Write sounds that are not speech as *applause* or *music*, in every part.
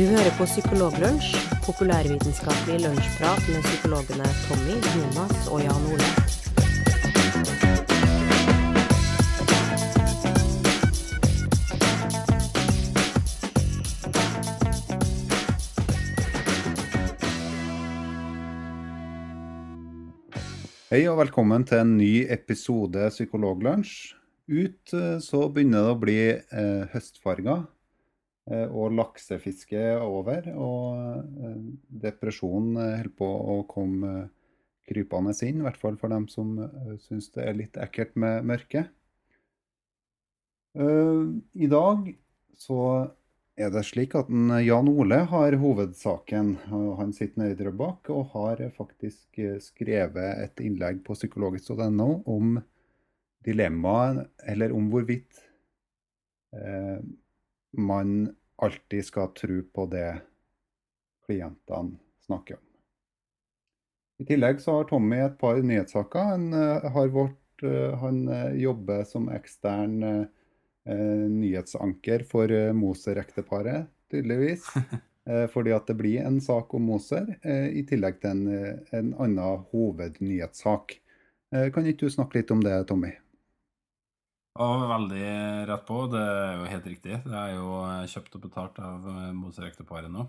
Du hører på Psykologlunsj, populærvitenskapelig lunsjprat med psykologene Tommy, Jonas og Jan Ole. Hei og velkommen til en ny episode Psykologlunsj. Ut eh, så begynner det å bli eh, høstfarger, og laksefiske er over. Og eh, depresjonen eh, holder på å komme eh, krypende inn, i hvert fall for dem som eh, syns det er litt ekkelt med mørke. Eh, I dag så er det slik at Jan Ole har hovedsaken. Han sitter nede i Drøbak og har faktisk eh, skrevet et innlegg på psykologisk.no om dilemmaet, eller om hvorvidt eh, man alltid skal tro på det klientene snakker om. I tillegg så har Tommy et par nyhetssaker. Han, eh, har vårt, eh, han eh, jobber som ekstern eh, nyhetsanker for Moser-ekteparet, tydeligvis. *laughs* Eh, fordi at det blir en sak om Moser, eh, i tillegg til en, en annen hovednyhetssak. Kan ikke du snakke litt om det, Tommy? Og veldig rett på. Det er jo helt riktig. Det er jo eh, kjøpt og betalt av eh, Moser-ekteparet nå.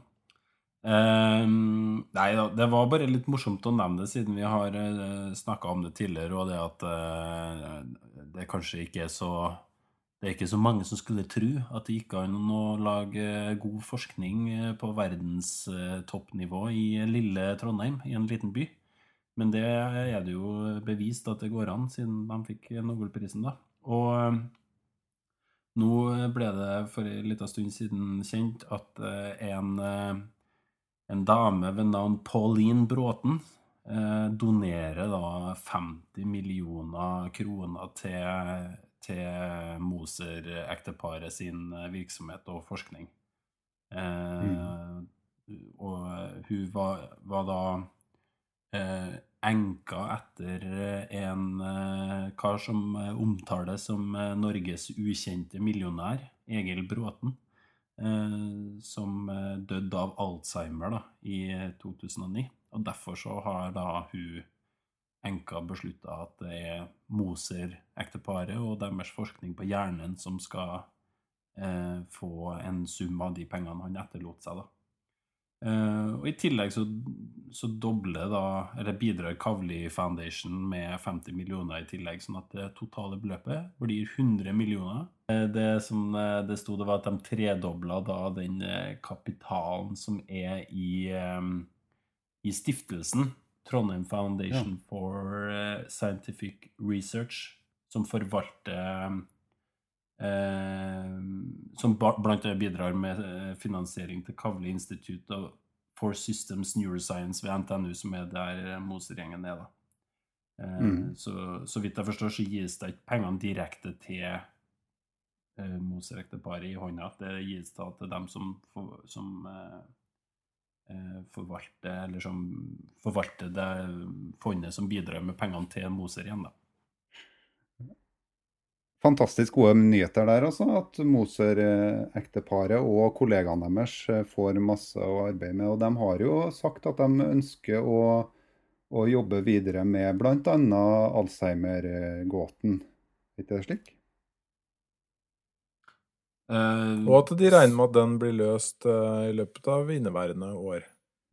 Ehm, nei da, det var bare litt morsomt å nevne det, siden vi har uh, snakka om det tidligere, og det at uh, det kanskje ikke er så Det er ikke så mange som skulle tro at det gikk an å lage god forskning eh, på verdenstoppnivå i lille Trondheim, i en liten by. Men det er det jo bevist at det går an, siden de fikk Nobelprisen, da. Og eh, nå ble det for en liten stund siden kjent at eh, en, eh, en dame ved navn Pauline Bråten eh, donerer da 50 millioner kroner til, til Moser-ekteparet sin virksomhet og forskning. Eh, Og hun var, var da eh, enka etter eh, en eh, kar som eh, omtales som Norges ukjente millionær, Egil Bråten, som døde av Alzheimer da, i eh, 2009. Og derfor så har da hun enka beslutta at det er Moser-ekteparet og deres forskning på hjernen som skal få en sum av de pengene han etterlot seg, da. Eh, og I tillegg så, så dobler da, eller bidrar Kavli Foundation med 50 millioner i tillegg, sånn at det totale beløpet blir 100 millioner. Eh, Det som eh, det sto, det var at de tredobla da den kapitalen som er i, um, i stiftelsen Trondheim Foundation for eh, Scientific Research, som forvalter eh, Som ba- blant annet bidrar med eh, finansiering til Kavli Institute of- for Systems Neuroscience ved NTNU, som er der eh, Moser-gjengen er. da. Eh, Mm. så, så vidt jeg forstår, så gis det ikke pengene direkte til eh, Moser-ekteparet i hånda. Det gis da til dem som, for, som eh, eh, forvalter eller som forvalter det fondet som bidrar med pengene til Moser igjen. da. Fantastisk gode nyheter der, altså. At Moser-ekteparet og kollegaene deres eh, får masse å arbeide med. Og de har jo sagt at de ønsker å, å jobbe videre med bl.a. Alzheimer-gåten. Er ikke det slik? Uh, Og at de regner med at den blir løst uh, i løpet av inneværende år.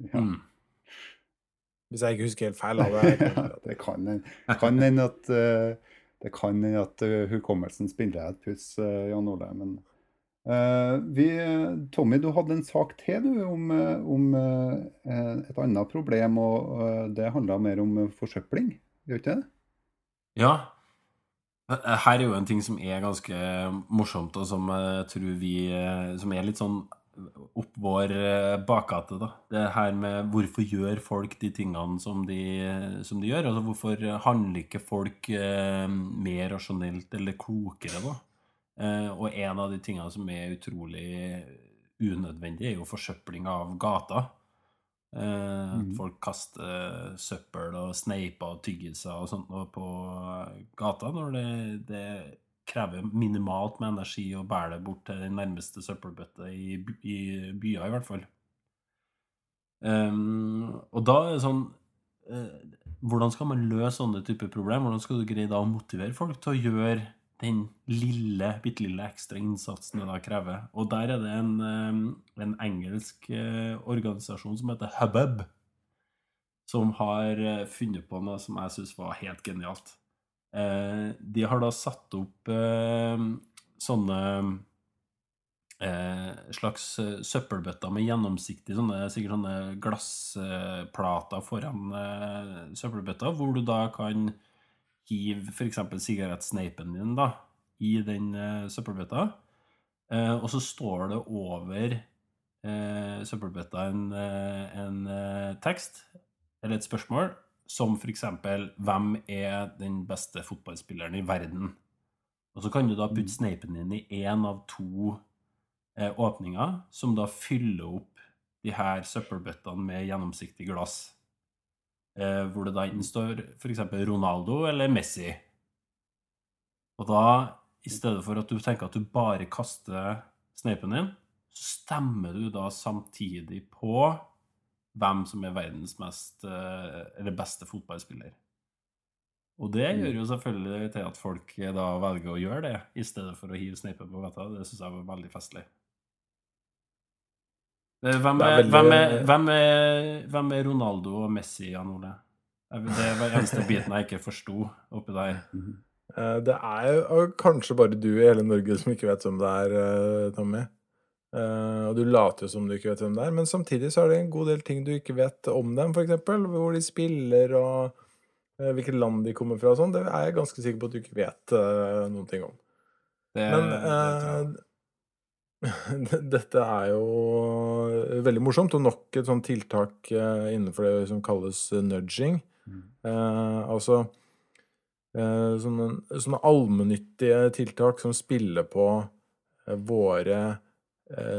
Ja. mm. Hvis jeg ikke husker helt feil. av Det *laughs* Ja, det kan hende at, eh, det kan hende at eh, hukommelsen spiller et puss, eh, Jan Ole. Men eh, vi, Tommy, du hadde en sak til du, om, om et annet problem, og det handla mer om forsøpling, gjør ikke det? Ja. Her er jo en ting som er ganske morsomt, og som jeg tror vi Som er litt sånn opp vår eh, bakgate, da. Det her med hvorfor gjør folk de tingene som de, som de gjør? Altså hvorfor handler ikke folk eh, mer rasjonelt eller klokere, da? Eh, og en av de tingene som er utrolig unødvendig, er jo forsøpling av gata. Eh, at Mhm. folk kaster søppel og sneiper og tyggiser og sånt på gata når det, det krever minimalt med energi å bære det bort til den nærmeste søppelbøtte i, i byer, i hvert fall. Um, og da er det sånn uh, Hvordan skal man løse sånne typer problemer? Hvordan skal du greie da å motivere folk til å gjøre den lille, bitte lille ekstra innsatsen det da krever? Og der er det en, um, en engelsk uh, organisasjon som heter Hubbub, som har funnet på noe som jeg syns var helt genialt. Eh, de har da satt opp eh, sånne eh, slags søppelbøtter med gjennomsiktige sånne, sikkert sånne glassplater foran søppelbøtta, hvor du da kan hive f.eks. sigarettsneipen din da, i den søppelbøtta. Og så står det over søppelbøtta en, en tekst eller et spørsmål som f.eks.: Hvem er den beste fotballspilleren i verden? Og så kan du da putte sneipen din i én av to eh, åpninger, som da fyller opp de her søppelbøttene med gjennomsiktig glass. Eh, hvor det da enten står f.eks. Ronaldo eller Messi. Og da, i stedet for at du tenker at du bare kaster sneipen din, så stemmer du da samtidig på hvem som er verdens mest, eh, eller beste fotballspiller. Og det gjør jo selvfølgelig til at folk da velger å gjøre det, i stedet for å hive sneipen på gata. Det syns jeg var veldig festlig. Eh, Hvem er er, veldig- hvem er, hvem er, hvem er Ronaldo og Messi, Jan Ole? Det var eneste biten jeg ikke forsto oppi der. Eh, Det er jo kanskje bare du i hele Norge som ikke vet hvem det er, eh, Tommy. Eh, Og du later som du ikke vet hvem det er, men samtidig så er det en god del ting du ikke vet om dem, f.eks. Hvor de spiller og uh, hvilket land de kommer fra og sånn. Det er jeg ganske sikker på at du ikke vet uh, noen ting om. Det, Men *laughs* dette er jo veldig morsomt, og nok et sånt tiltak innenfor det som kalles nudging. Eh, altså sånne, sånne allmennyttige tiltak som spiller på våre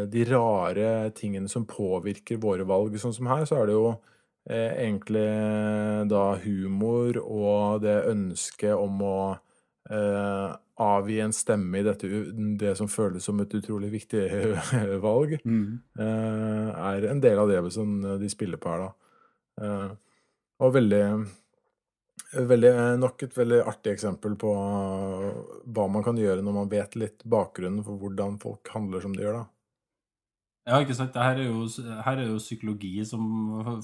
De rare tingene som påvirker våre valg. Sånn som her, så er det jo eh, egentlig da humor og det ønsket om å eh, avgi en stemme i dette, det som føles som et utrolig viktig *laughs* valg, Mm. eh, er en del av det som de spiller på her, da. Eh, og veldig, veldig Nok et veldig artig eksempel på hva man kan gjøre når man vet litt bakgrunnen for hvordan folk handler som de gjør, da. Ja, ikke sant. Her er, jo, her er jo psykologi som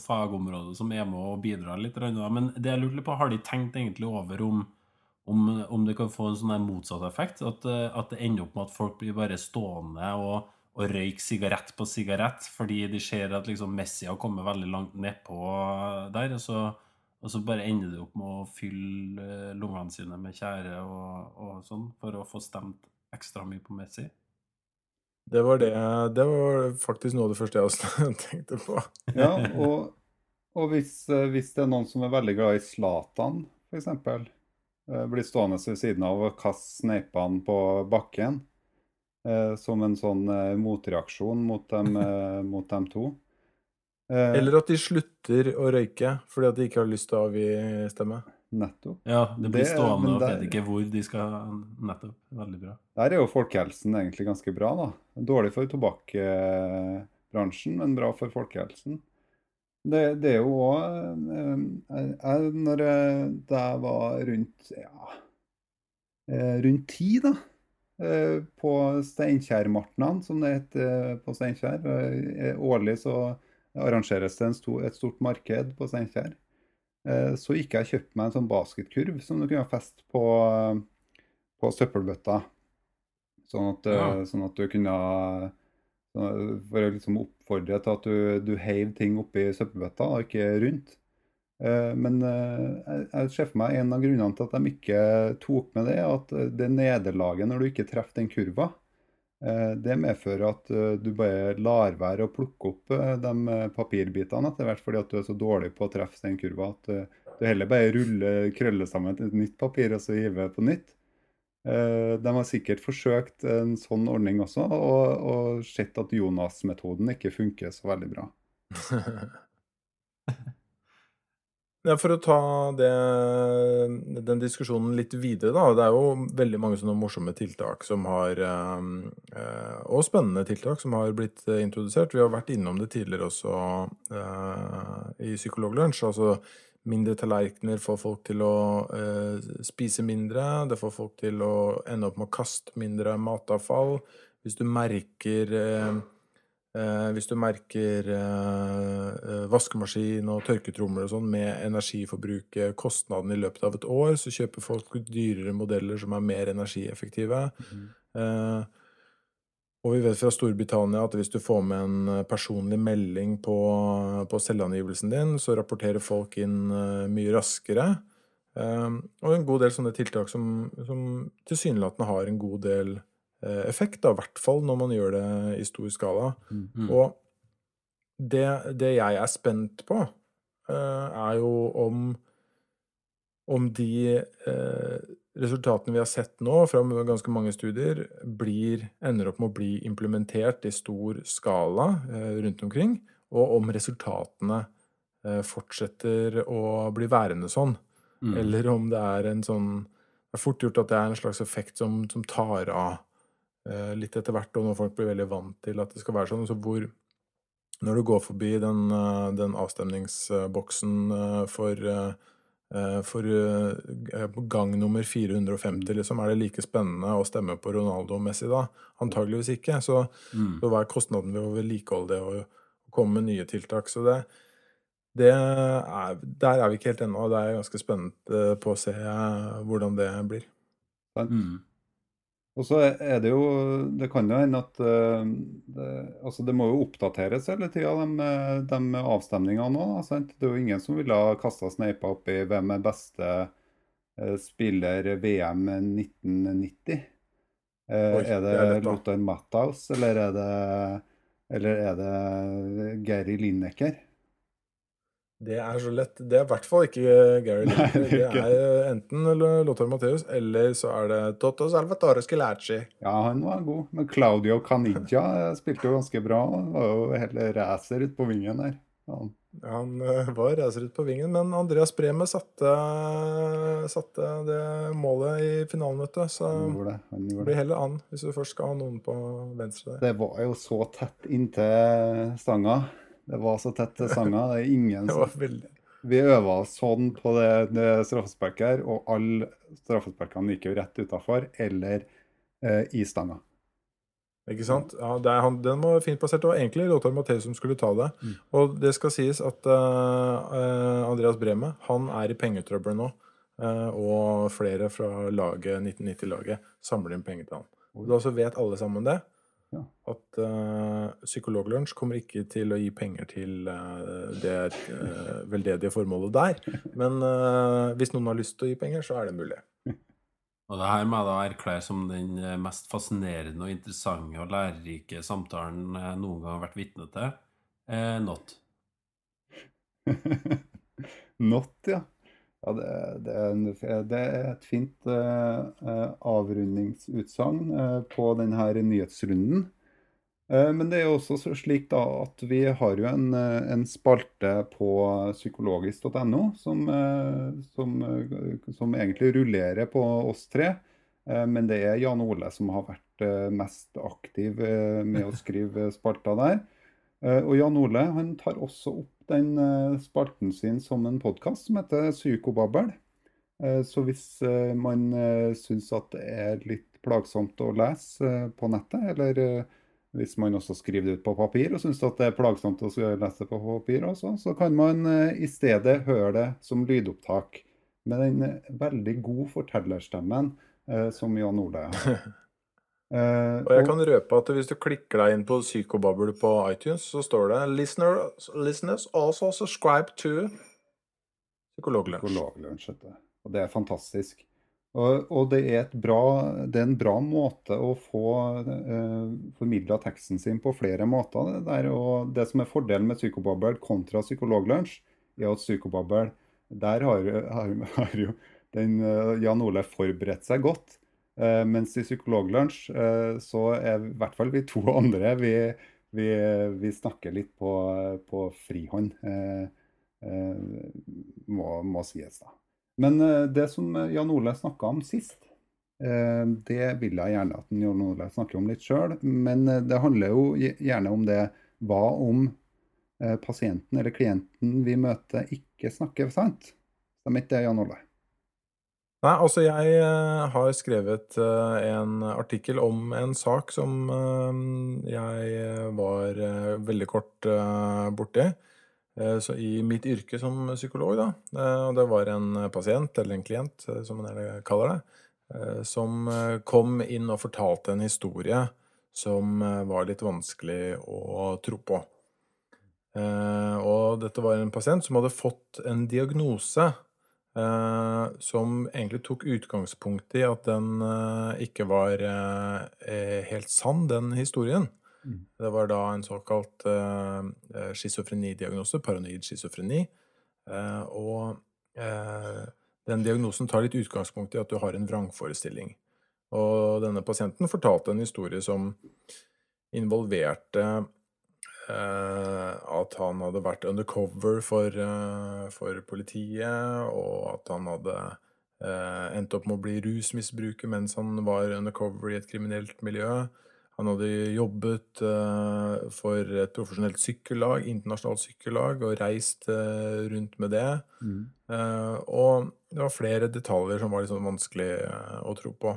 fagområde som er med og bidrar litt. Men det jeg lurte på, har de tenkt egentlig over om, om, om det kan få en sånn motsatt effekt? At, eh, at det ender opp med at folk blir bare stående og, og røyke sigarett på sigarett fordi de ser at liksom Messi har kommet veldig langt nedpå der, og så, og så bare ender de opp med å fylle eh, lungene sine med tjære og, og sånn for å få stemt ekstra mye på Messi? Det var, det, det var faktisk noe av det første jeg også *laughs* tenkte på. Ja, og, og hvis, eh, hvis det er noen som er veldig glad i Zlatan, f.eks., blir stående ved siden av og kaste sneipene på bakken eh, som en sånn eh, motreaksjon mot dem, *laughs* eh, mot dem to. Eh, Eller at de slutter å røyke fordi at de ikke har lyst til å avgi stemme. Nettopp. Ja, det blir stående og vet ikke hvor de skal Nettopp. Veldig bra. Der er jo folkehelsen egentlig ganske bra, da. Dårlig for tobakksbransjen, men bra for folkehelsen. Det, det er jo òg Når jeg, da jeg var rundt ja, eh, rundt ti, da, eh, på Steinkjermartnan, som det heter på Steinkjer eh, Årlig så arrangeres det en sto, et stort marked på Steinkjer. Eh, Så gikk jeg og kjøpte meg en sånn basketkurv som du kunne feste på, på søppelbøtta. Sånn at, eh, Ja. sånn at du kunne sånn- For å liksom oppfordre til at du, du heiv ting oppi søppelbøtta, og ikke rundt. Eh, Men eh, jeg, jeg ser for meg en av grunnene til at de ikke tok med det, at det nederlaget når du ikke treffer den kurva, eh, det medfører at eh, du bare lar være å plukke opp eh, de eh, papirbitene etter hvert, fordi at du er så dårlig på å treffe den kurva at eh, du heller bare ruller, krøller sammen et nytt papir og så hiver på nytt. Eh, De har sikkert forsøkt en sånn ordning også, og, og sett at Jonas-metoden ikke funker så veldig bra. *laughs* Ja, For å ta det, den diskusjonen litt videre, da. Det er jo veldig mange sånne morsomme tiltak som har eh, Og spennende tiltak som har blitt eh, introdusert. Vi har vært innom det tidligere også eh, i Psykologlunsj. Altså mindre tallerkener får folk til å spise mindre. Det får folk til å ende opp med å kaste mindre matavfall. Hvis du merker hvis du merker eh, eh, vaskemaskin og tørketromler og sånn med energiforbruket, kostnaden i løpet av et år, så kjøper folk dyrere modeller som er mer energieffektive. Mm. Eh, og vi vet fra Storbritannia at hvis du får med en eh, personlig melding på, på selvangivelsen din, så rapporterer folk inn eh, mye raskere. og en god del sånne tiltak som, som tilsynelatende har en god del Eh, effekt, da, i hvert fall når man gjør det i stor skala. Mm. Og det, det, jeg er spent på, uh, er jo om om de uh, resultatene vi har sett nå fra ganske mange studier, blir, ender opp med å bli implementert i stor skala rundt omkring, og om resultatene fortsetter å bli værende sånn. Mm. Eller om det er en sånn Det er fort gjort at det er en slags effekt som, som tar av Eh, litt etter hvert, og når folk blir veldig vant til at det skal være sånn. Så hvor Når du går forbi den, eh, den avstemningsboksen eh, for, for gang nummer 450, liksom, er det like spennende å stemme på Ronaldo Messi da? Antageligvis ikke. Så, mm. så hva er kostnaden ved å vedlikeholde det og, og komme med nye tiltak? Så det, det er, der er vi ikke helt ennå, og det er ganske spennende på å se hvordan det blir. Mm. Og så er det jo Det kan jo hende at uh, det, altså det må jo oppdateres hele tida, de, de avstemningene nå. Det er jo ingen som ville ha kasta sneipa opp i hvem er beste uh, spiller VM 1990. Uh, Oi, er det, det Lothar Matthaus, eller er det, eller er det Gary Lineker? Det er så lett. Det er i hvert fall ikke Gary Lineker. Det er enten Lothar Matheus, eller så er det Toto Salvatore Scilacci. Ja, han var god. Men Claudio Caniggia spilte jo ganske bra. Han var jo hele racer ute på vingen der. Ja. Han eh, var racer ute på vingen, men Andreas Breme satte, satte det målet i du. Så det. det blir heller an hvis du først skal ha noen på venstre der. Det var jo så tett inntil stanga. Det var så tett sanger. Det er ingen som Vi øva sånn på det, det straffesparket her, og alle straffesparkene gikk jo rett utafor eller eh, i stanga. Ikke sant? Ja, han, Den var fint plassert. Det var egentlig Lothar Matheus som skulle ta det. Mm. Og det skal sies at uh, Andreas Breme han er i pengetrøbbel nå. Uh, og flere fra laget, 1990-laget samler inn penger til han. Da så vet alle sammen det. Ja. At uh, Psykologlunsj kommer ikke til å gi penger til uh, det uh, veldedige formålet der. Men hvis noen har lyst til å gi penger, så er det mulig. Og det her må jeg da erklære som den mest fascinerende og interessante og lærerike samtalen jeg noen gang har vært vitne til. Eh, not. *laughs* not, ja. Ja det, det, er en, det, er et fint uh, avrundingsutsagn uh, på denne nyhetsrunden. Eh, men det er jo også slik da at vi har jo en, eh, en spalte på psykologisk.no som, eh, som, som, egentlig rullerer på oss tre. Men det er Jan Ole som har vært mest aktiv med å skrive spalta der. Og Jan Ole han tar også opp den spalten sin som en podkast som heter Psykobabel. Så hvis man syns at det er litt plagsomt å lese på nettet, eller hvis man også skriver det ut på papir og syns det er plagsomt å lese det på papir også, så kan man eh, i stedet høre det som lydopptak med den eh, veldig gode fortellerstemmen eh, som Jan Ole har. *laughs* Uh, og jeg kan røpe at hvis du klikker deg inn på Psykobabble på iTunes, så står det Listener, 'Listeners also subscribe to Psykologlunsj'. Og det er fantastisk. Og, og det, er bra, det, er en bra måte å få uh, formidla teksten sin på flere måter. Det, der, og det som er fordelen med Psykobabbel kontra Psykologlunsj, er at Psykobabbel der har, har, har jo den, uh, Jan Ole forberedt seg godt. Uh, mens i Psykologlunsj uh, så er i hvert fall vi to *laughs* andre vi, vi, vi snakker litt på, på frihånd. Eh, må, må sies, da. Men eh, det som Jan Ole snakka om sist, eh, det vil jeg gjerne at Jan Ole snakker om litt sjøl. Men det handler jo gjerne om det hva om pasienten eller klienten vi møter, ikke snakker sant? Stemmer ikke det, Jan Ole? Nei, altså jeg har skrevet en artikkel om en sak som jeg var veldig kort borti. Eh, så i mitt yrke som psykolog, da, eh, og det var en pasient, eller en klient, eh, som man kaller det, som kom inn og fortalte en historie som var litt vanskelig å tro på. Og dette var en pasient som hadde fått en diagnose som egentlig tok utgangspunkt i at den ikke var helt sann, den historien. Mm. Det var da en såkalt uh, schizofrenidiagnose, paranoid schizofreni. Og den diagnosen tar litt utgangspunkt i at du har en vrangforestilling. Og denne pasienten fortalte en historie som involverte at han hadde vært undercover for, for, politiet, og at han hadde endt opp med å bli rusmisbruker mens han var undercover i et kriminelt miljø. Han hadde jobbet uh, for et profesjonelt sykkellag, internasjonalt sykkellag, og reist uh, rundt med det. Mm. Uh, og det var flere detaljer som var liksom vanskelig å tro på.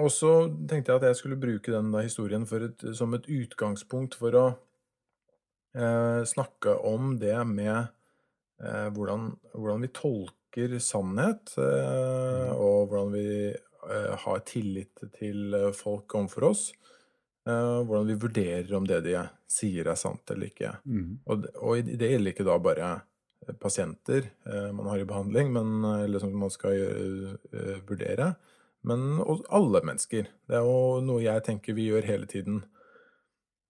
Og så tenkte jeg at jeg skulle bruke den historien et, som et utgangspunkt for å snakke om det med hvordan, hvordan, vi tolker sannhet, eh, og hvordan vi Eh, har tillit til eh, folk overfor oss. Eh, hvordan vi vurderer om det de sier er sant eller ikke. Mm. Og, og, det gjelder ikke da bare pasienter man har i behandling, men, eller som man skal gjøre, vurdere, men alle mennesker. Det er jo noe jeg tenker vi gjør hele tiden.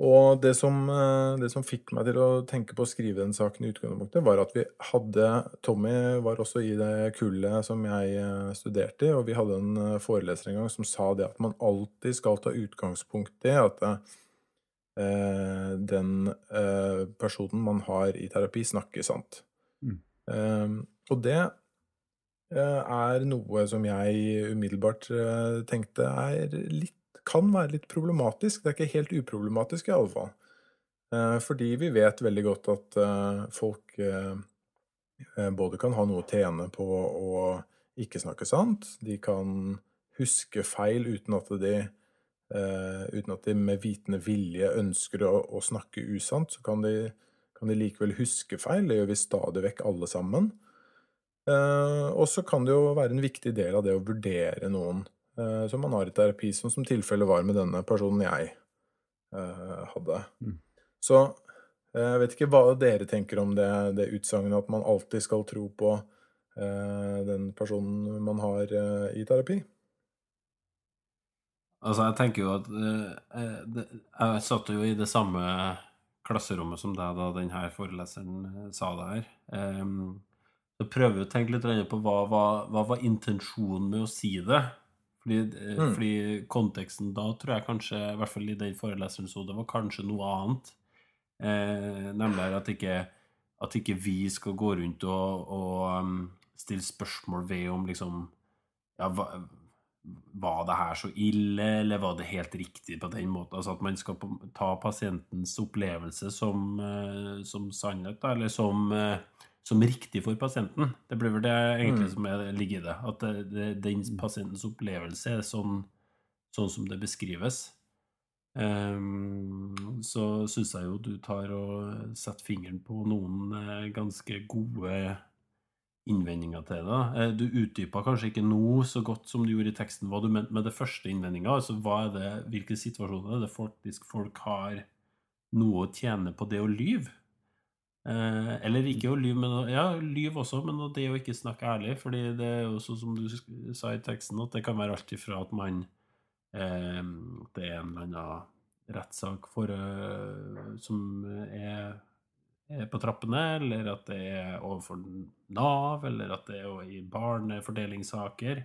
Og det som, eh, det som, fikk meg til å tenke på å skrive den saken i utgangspunktet, var at vi hadde Tommy var også i det kullet som jeg eh, studerte i, og vi hadde en eh, foreleser en gang som sa det at man alltid skal ta utgangspunkt i at eh, den eh, personen man har i terapi, snakker sant. Mm. Eh, og det er noe som jeg umiddelbart tenkte er litt kan være litt problematisk. Det er ikke helt uproblematisk, i alle fall. Eh, fordi vi vet veldig godt at eh, folk eh, både kan ha noe å tjene på å ikke snakke sant, de kan huske feil uten at de, uten at de med vitende vilje ønsker å, å snakke usant, så kan de, kan de, likevel huske feil. Det gjør vi stadig vekk alle sammen. Og så kan det jo være en viktig del av det å vurdere noen uh, som man har i terapi, som som tilfellet var med denne personen jeg uh, hadde. Mm. Så eh, jeg vet ikke hva dere tenker om det, det utsagnet at man alltid skal tro på den personen man har i terapi. Altså, jeg tenker jo at Jeg satt jo i det samme klasserommet som deg da denne foreleseren sa det her. Um, så prøver vi å tenke litt på hva, hva, hva var intensjonen med å si det. Fordi, eh, mm. fordi, konteksten da tror jeg kanskje, i hvert fall i den foreleseren så det var kanskje noe annet. Eh, nemlig at ikke, at ikke vi skal gå rundt og, og um, stille spørsmål ved om liksom ja, var, var det her så ille, eller var det helt riktig på den måten? Altså at man skal ta pasientens opplevelse som, uh, som sannhet, eller som uh, som riktig for pasienten. Det blir vel det egentlig mm. som er, ligger i det. At det, det, den pasientens opplevelse er sånn, sånn som det beskrives. Um, så syns jeg jo du tar og setter fingeren på noen eh, ganske gode innvendinger til det. Eh, du utdypa kanskje ikke nå så godt som du gjorde i teksten hva du mente med det første innvendinga. Altså hva er det, hvilke situasjoner er det faktisk folk har noe å tjene på det å lyve? Eh, eller ikke å lyve, men ja, lyve også, men det å ikke snakke ærlig. fordi det er jo sånn som du sa i teksten, at det kan være alt ifra at man eh, Det er en eller annen rettssak uh, som er, er, på trappene, eller at det er overfor Nav, eller at det er i barnefordelingssaker.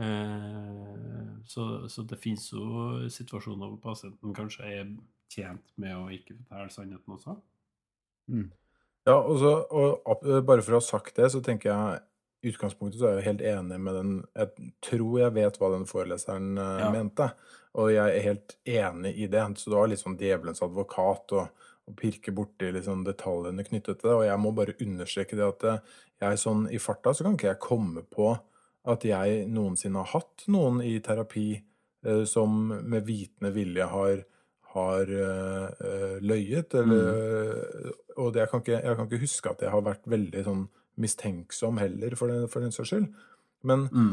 Eh, så, så, det finnes jo situasjoner hvor pasienten kanskje er tjent med å ikke fortelle sannheten også. Mm. Ja, og, så, og bare for å ha sagt det, så tenker jeg i utgangspunktet så er jeg helt enig med den Jeg tror jeg vet hva den foreleseren uh, ja. mente, og jeg er helt enig i det. Så du har litt sånn djevelens advokat og, og pirker borti liksom detaljene knyttet til det. Og jeg må bare understreke det at jeg sånn i farta så kan ikke jeg komme på at jeg noensinne har hatt noen i terapi eh, som med vitende vilje har har uh, løyet, eller mm. Og det, jeg, kan ikke, jeg, kan ikke, huske at jeg har vært veldig sånn mistenksom heller, for den, for den saks skyld. Men mm.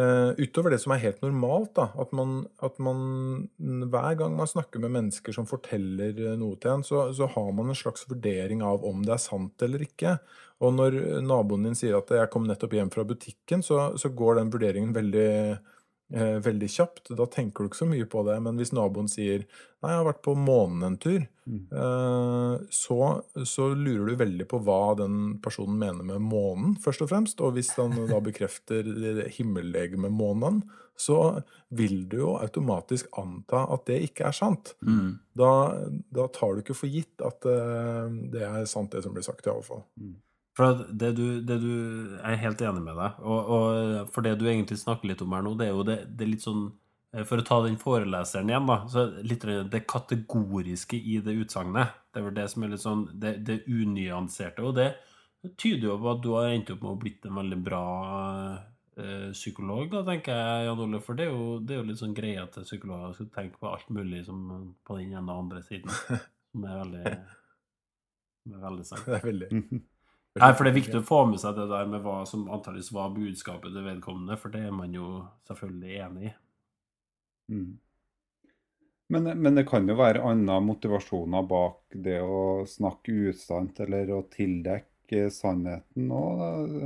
uh, utover det som er helt normalt, da, at man, at man, hver gang man snakker med mennesker som forteller noe til en, så, så, har man en slags vurdering av om det er sant eller ikke. Og når naboen din sier at 'jeg kom nettopp hjem fra butikken', så, så går den vurderingen veldig eh, veldig kjapt. Da tenker du ikke så mye på det. Men hvis naboen sier 'nei, jeg har vært på månen en tur', mm. eh, så, så, lurer du veldig på hva den personen mener med månen, først og fremst. Og hvis han da *laughs* bekrefter himmellegemet månen, så vil du jo automatisk anta at det ikke er sant. Mm. Da, da, tar du ikke for gitt at uh, det er sant, det som blir sagt, i alle fall. Mm. For det du, det du, Jeg er helt enig med deg. Og, og, for det du egentlig snakker litt om her nå, det er jo det, det er litt sånn eh, For å ta den foreleseren igjen, da. så litt Det kategoriske i det utsagnet. Det er vel det som er litt sånn Det, det unyanserte. Og det tyder jo på at du har endt opp med å blitt en veldig bra eh, psykolog, da, tenker jeg, Jan Ole. For det er jo, det er jo litt sånn greie til psykologer skal tenke på alt mulig som på den ene og andre siden. *laughs* Som er veldig, som er veldig sant. Det er veldig Nei, for det er viktig å få med seg det der med hva som antakeligvis var budskapet til vedkommende, for det er man jo selvfølgelig enig i. Mm. Men, men, det kan jo være andre motivasjoner bak det å snakke usant eller å tildekke sannheten òg.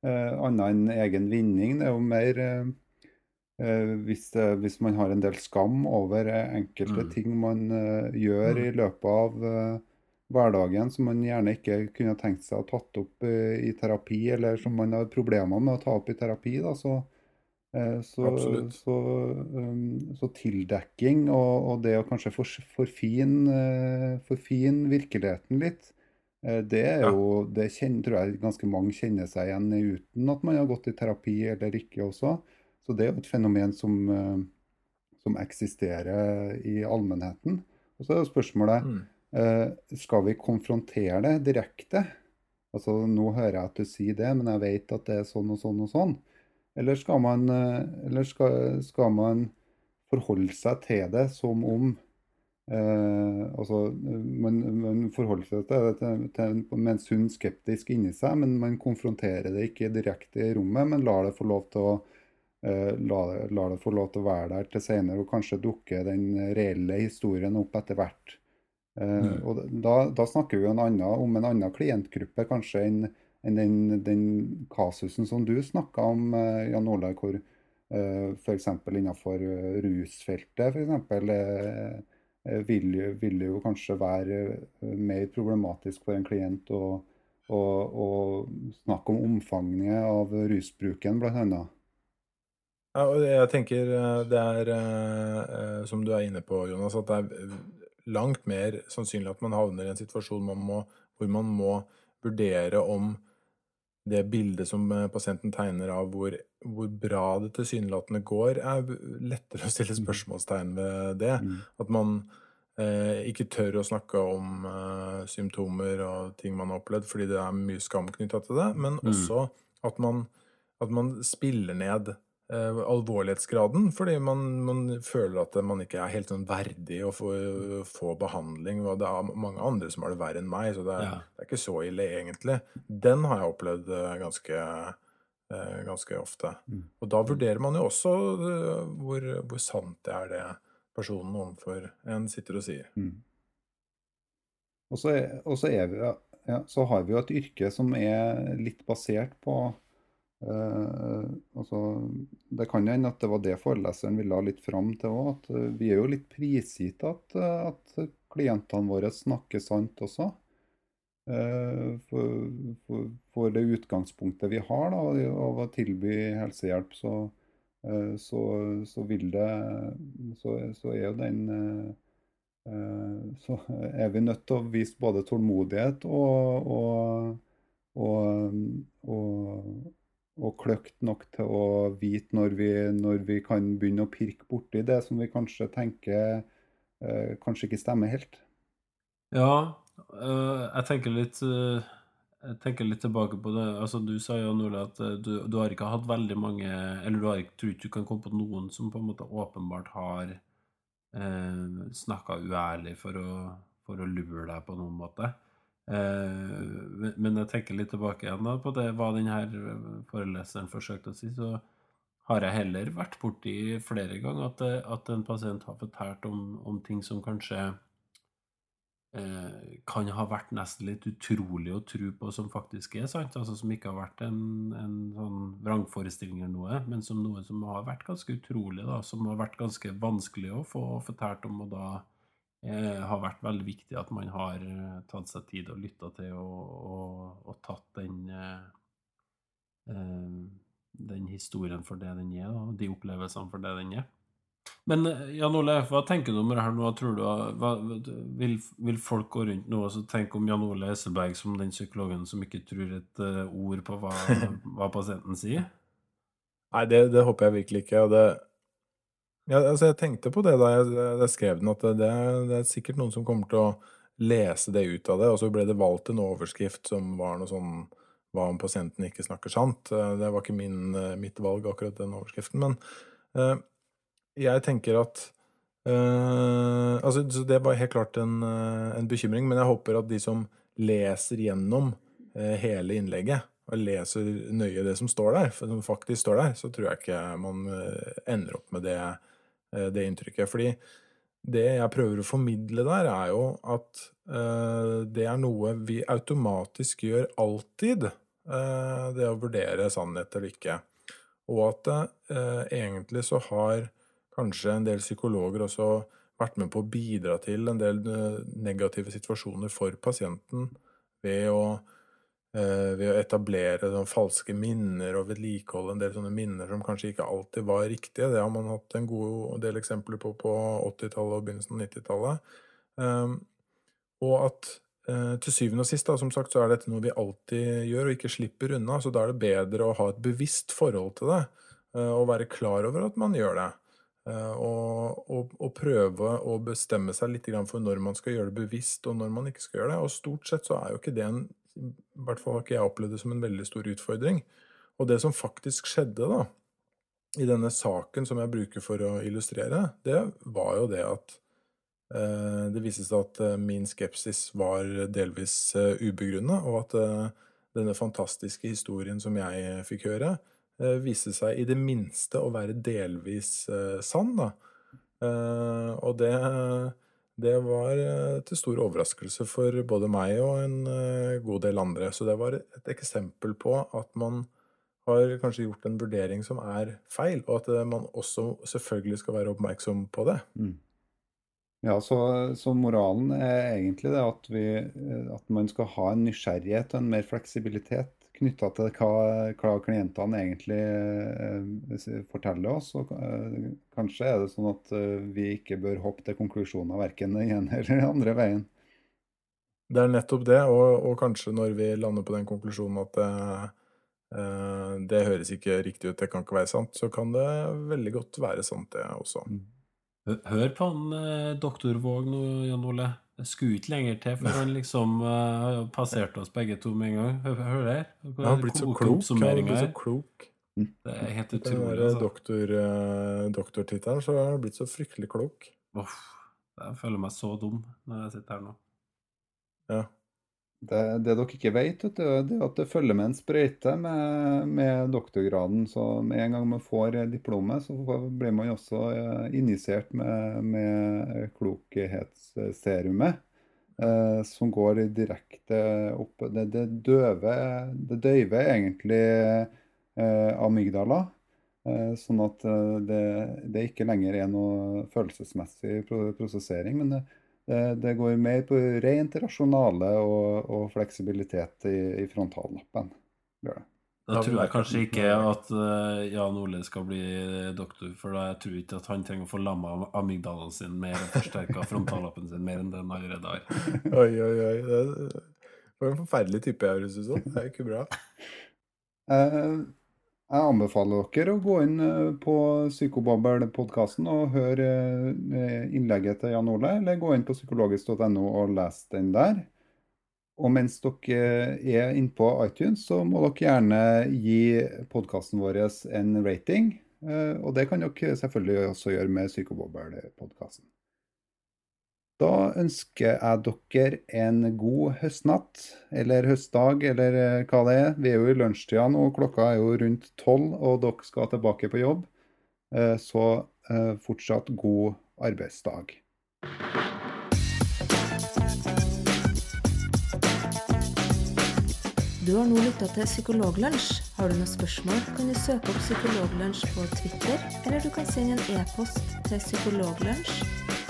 Eh, annet enn egen vinning. Det er jo mer eh, eh hvis, det, hvis, man har en del skam over enkelte mm. ting man eh, gjør mm. i løpet av eh, hverdagen som man gjerne ikke kunne tenkt seg å tatt opp uh, i terapi, eller som man har problemer med å ta opp i terapi. Da, så, uh, så, så, um, så, tildekking og, og, det å kanskje forfine for uh, for virkeligheten litt, det er jo, det kjenner, tror jeg ganske mange kjenner seg igjen i uten at man har gått i terapi eller ikke også. Så det er jo et fenomen som, som eksisterer i allmennheten. Og så er jo spørsmålet mm Eh, skal vi konfrontere det direkte? Altså, nå hører jeg at du sier det, men jeg vet at det er sånn og sånn og sånn. Eller skal man, eh, eller skal, skal man forholde seg til det som om eh, altså, man, man, forholder seg til det til, til, med en sunn skeptisk inni seg, men man konfronterer det ikke direkte i rommet, men lar det få lov til å eh, la, la, det få lov til å være der til senere, og kanskje dukke den reelle historien opp etter hvert. Eh, mm. og da, da, snakker vi en annen, om en annen klientgruppe kanskje enn en den, den, kasusen som du snakka om, uh, Jan Olav, hvor uh, f.eks. innenfor rusfeltet for eksempel, vil, vil, jo kanskje være mer problematisk for en klient å, å, å snakke om omfanget av rusbruken, bl.a. Ja, og jeg tenker det er, som du er inne på, Jonas, at det er langt mer sannsynlig at man havner i en situasjon man må, hvor man må vurdere om det bildet som eh, pasienten tegner av hvor, hvor bra det tilsynelatende går, er lettere å stille mm. spørsmålstegn ved det. Mm. At man eh, ikke tør å snakke om eh, symptomer og ting man har opplevd, fordi det er mye skam knytta til det, men mm. også at man, at man spiller ned Eh, alvorlighetsgraden, fordi man, man, føler at man ikke er helt sånn verdig å få, få, behandling. Og det er mange andre som har det verre enn meg, så det er, ja. det er ikke så ille egentlig. Den har jeg opplevd eh, ganske, eh, ganske ofte. Mm. Og da vurderer man jo også hvor, hvor sant det er det personen overfor en sitter og sier. Mm. Og så, og så, vi, ja, så har vi jo et yrke som er litt basert på Uh, altså, det kan hende at det var det foreleseren ville ha litt fram til òg. At uh, vi er jo litt prisgitt at, uh, at klientene våre snakker sant også. For, for, for, det utgangspunktet vi har da, av å tilby helsehjelp, så, så, så vil det Så, så er jo den så er vi nødt til å vise både tålmodighet og, og, og, og, og kløkt nok til å vite når vi, når vi kan begynne å pirke borti det som vi kanskje tenker kanskje ikke stemmer helt. Ja, jeg tenker litt jeg tenker litt tilbake på det. altså Du sa jo Ole, at eh, du, du, har ikke hatt veldig mange Eller du har tror ikke du kan komme på noen som på en måte åpenbart har eh, snakka uærlig for å, for å, lure deg på noen måte. Eh, men jeg tenker litt tilbake igjen da på det hva denne foreleseren forsøkte å si. så har jeg heller vært borti flere ganger at, at en pasient har fortalt om, om ting som kanskje Eh, kan ha vært nesten litt utrolig å tro på som faktisk er sant. altså Som ikke har vært en, en sånn vrangforestilling eller noe, men som noe som har vært ganske utrolig. da, Som har vært ganske vanskelig å få fortalt om, og da eh, har vært veldig viktig at man har eh, tatt seg tid og lytta til og, og, og, tatt den eh, eh, den historien for det den er, og de opplevelsene for det den er. Men eh, Jan Ole, hva tenker du om det her nå? Tror du, hva, vil, vil, folk gå rundt nå og tenke om Jan Ole Esselberg som den psykologen som ikke tror et ord på hva, hva, *laughs* pasienten sier? Nei, det, det, håper jeg virkelig ikke. Og det, ja, altså jeg tenkte på det da jeg, jeg skrev den, at det, det, er sikkert noen som kommer til å lese det ut av det. Og så ble det valgt en overskrift som var noe sånn Hva om pasienten ikke snakker sant? Eh, det var ikke min, mitt valg, akkurat den overskriften. Men eh, jeg tenker at eh, altså, Det var helt klart en, uh, en, bekymring, men jeg håper at de som leser gjennom eh, hele innlegget, og leser nøye det som står der, for som faktisk står der, så tror jeg ikke man ender opp med det, det, inntrykket. Fordi det jeg prøver å formidle der, er jo at det er noe vi automatisk gjør alltid. det å vurdere sannhet eller ikke. Og at egentlig så har kanskje en del psykologer også vært med på å bidra til en del eh, negative situasjoner for pasienten ved å, eh, ved å etablere sånn falske minner og vedlikeholde en del sånne minner som kanskje ikke alltid var riktige. Det har man hatt en god del eksempler på på 80-tallet og begynnelsen av 90-tallet. Um, og at uh, til syvende og sist, da, som sagt, så er dette noe vi alltid gjør og ikke slipper unna. Så da er det bedre å ha et bevisst forhold til det uh, og være klar over at man gjør det. Eh, og, og, og, prøve å bestemme seg litt for når man skal gjøre det bevisst, og når man ikke skal gjøre det. Og stort sett så er jo ikke det en I hvert fall har ikke jeg opplevd det som en veldig stor utfordring. Og det som faktisk skjedde da, i denne saken som jeg bruker for å illustrere, det var jo det at eh, det viste seg at eh, min skepsis var delvis eh, ubegrunna, og at eh, denne fantastiske historien som jeg fikk høre, Eh, viste seg i det minste å være delvis eh, sann. Da. Eh, og det, det var til stor overraskelse for både meg og en god del andre. Så det var et eksempel på at man har kanskje gjort en vurdering som er feil, og at man også selvfølgelig skal være oppmerksom på det. Mm. Ja, så, så, moralen er egentlig det at, vi, at man skal ha en nysgjerrighet og en mer fleksibilitet knytta til hva, hva, klientene egentlig eh, forteller oss. Og eh, kanskje er det sånn at eh, vi ikke bør hoppe til konklusjoner verken den ene *laughs* eller den andre veien. Det er nettopp det, og, og kanskje når vi lander på den konklusjonen at det, eh, det høres ikke riktig ut, det kan ikke være sant, så kan det veldig godt være sant, det også. Mm. Hør på han eh, doktor Våg nå, Jan Ole. Skulle ikke lenger til før han liksom uh, passerte oss begge to med en gang. Hør, hør der. Han har blitt så klok. Han har blitt så klok. Det er helt utrolig. Den altså. doktor, uh, doktortittelen, så har han blitt så fryktelig klok. Uff. Jeg føler meg så dum når jeg sitter her nå. Ja. Det, det, dere ikke vet, det er at det følger med en sprøyte med, med, doktorgraden. Så med en gang man får diplomet, så blir man også eh, injisert med, med klokhetsserumet. Eh, som går direkte opp Det, det, døve, det døyver egentlig eh, amygdala. Eh, sånn at eh, det, det, ikke lenger er noe følelsesmessig prosessering. men det det, det går mer på rent rasjonale og, og fleksibilitet i, i frontallappen. Da, Da tror jeg kanskje ikke at eh, Jan Ole skal bli doktor, for da jeg tror ikke at han trenger å få lamma amygdalaen sin mer og forsterka frontallappen sin mer enn det han allerede har. *laughs* Oi, oi, oi. Det er- en forferdelig type jeg høres ut som. Det er jo ikke bra. Eh, Jeg anbefaler dere å gå inn eh, på Psykobabel-podkasten og høre eh, innlegget til Jan Ole, eller gå inn på psykologisk.no og lese den der. Og mens dere er inne på iTunes, så må dere gjerne gi podkasten vår en rating. Eh, Og det kan dere selvfølgelig også gjøre med Psykobabel-podkasten. Da ønsker jeg dere en god høstnatt, eller høstdag, eller eh, hva det er. Vi er jo i lunsjtida nå, klokka er jo rundt tolv, og dere skal tilbake på jobb. Eh, Så eh, fortsatt god arbeidsdag. Du har nå lytta til Psykologlunsj. Har du noen spørsmål, kan du søke opp Psykologlunsj på Twitter, eller du kan sende en e-post til psykologlunsj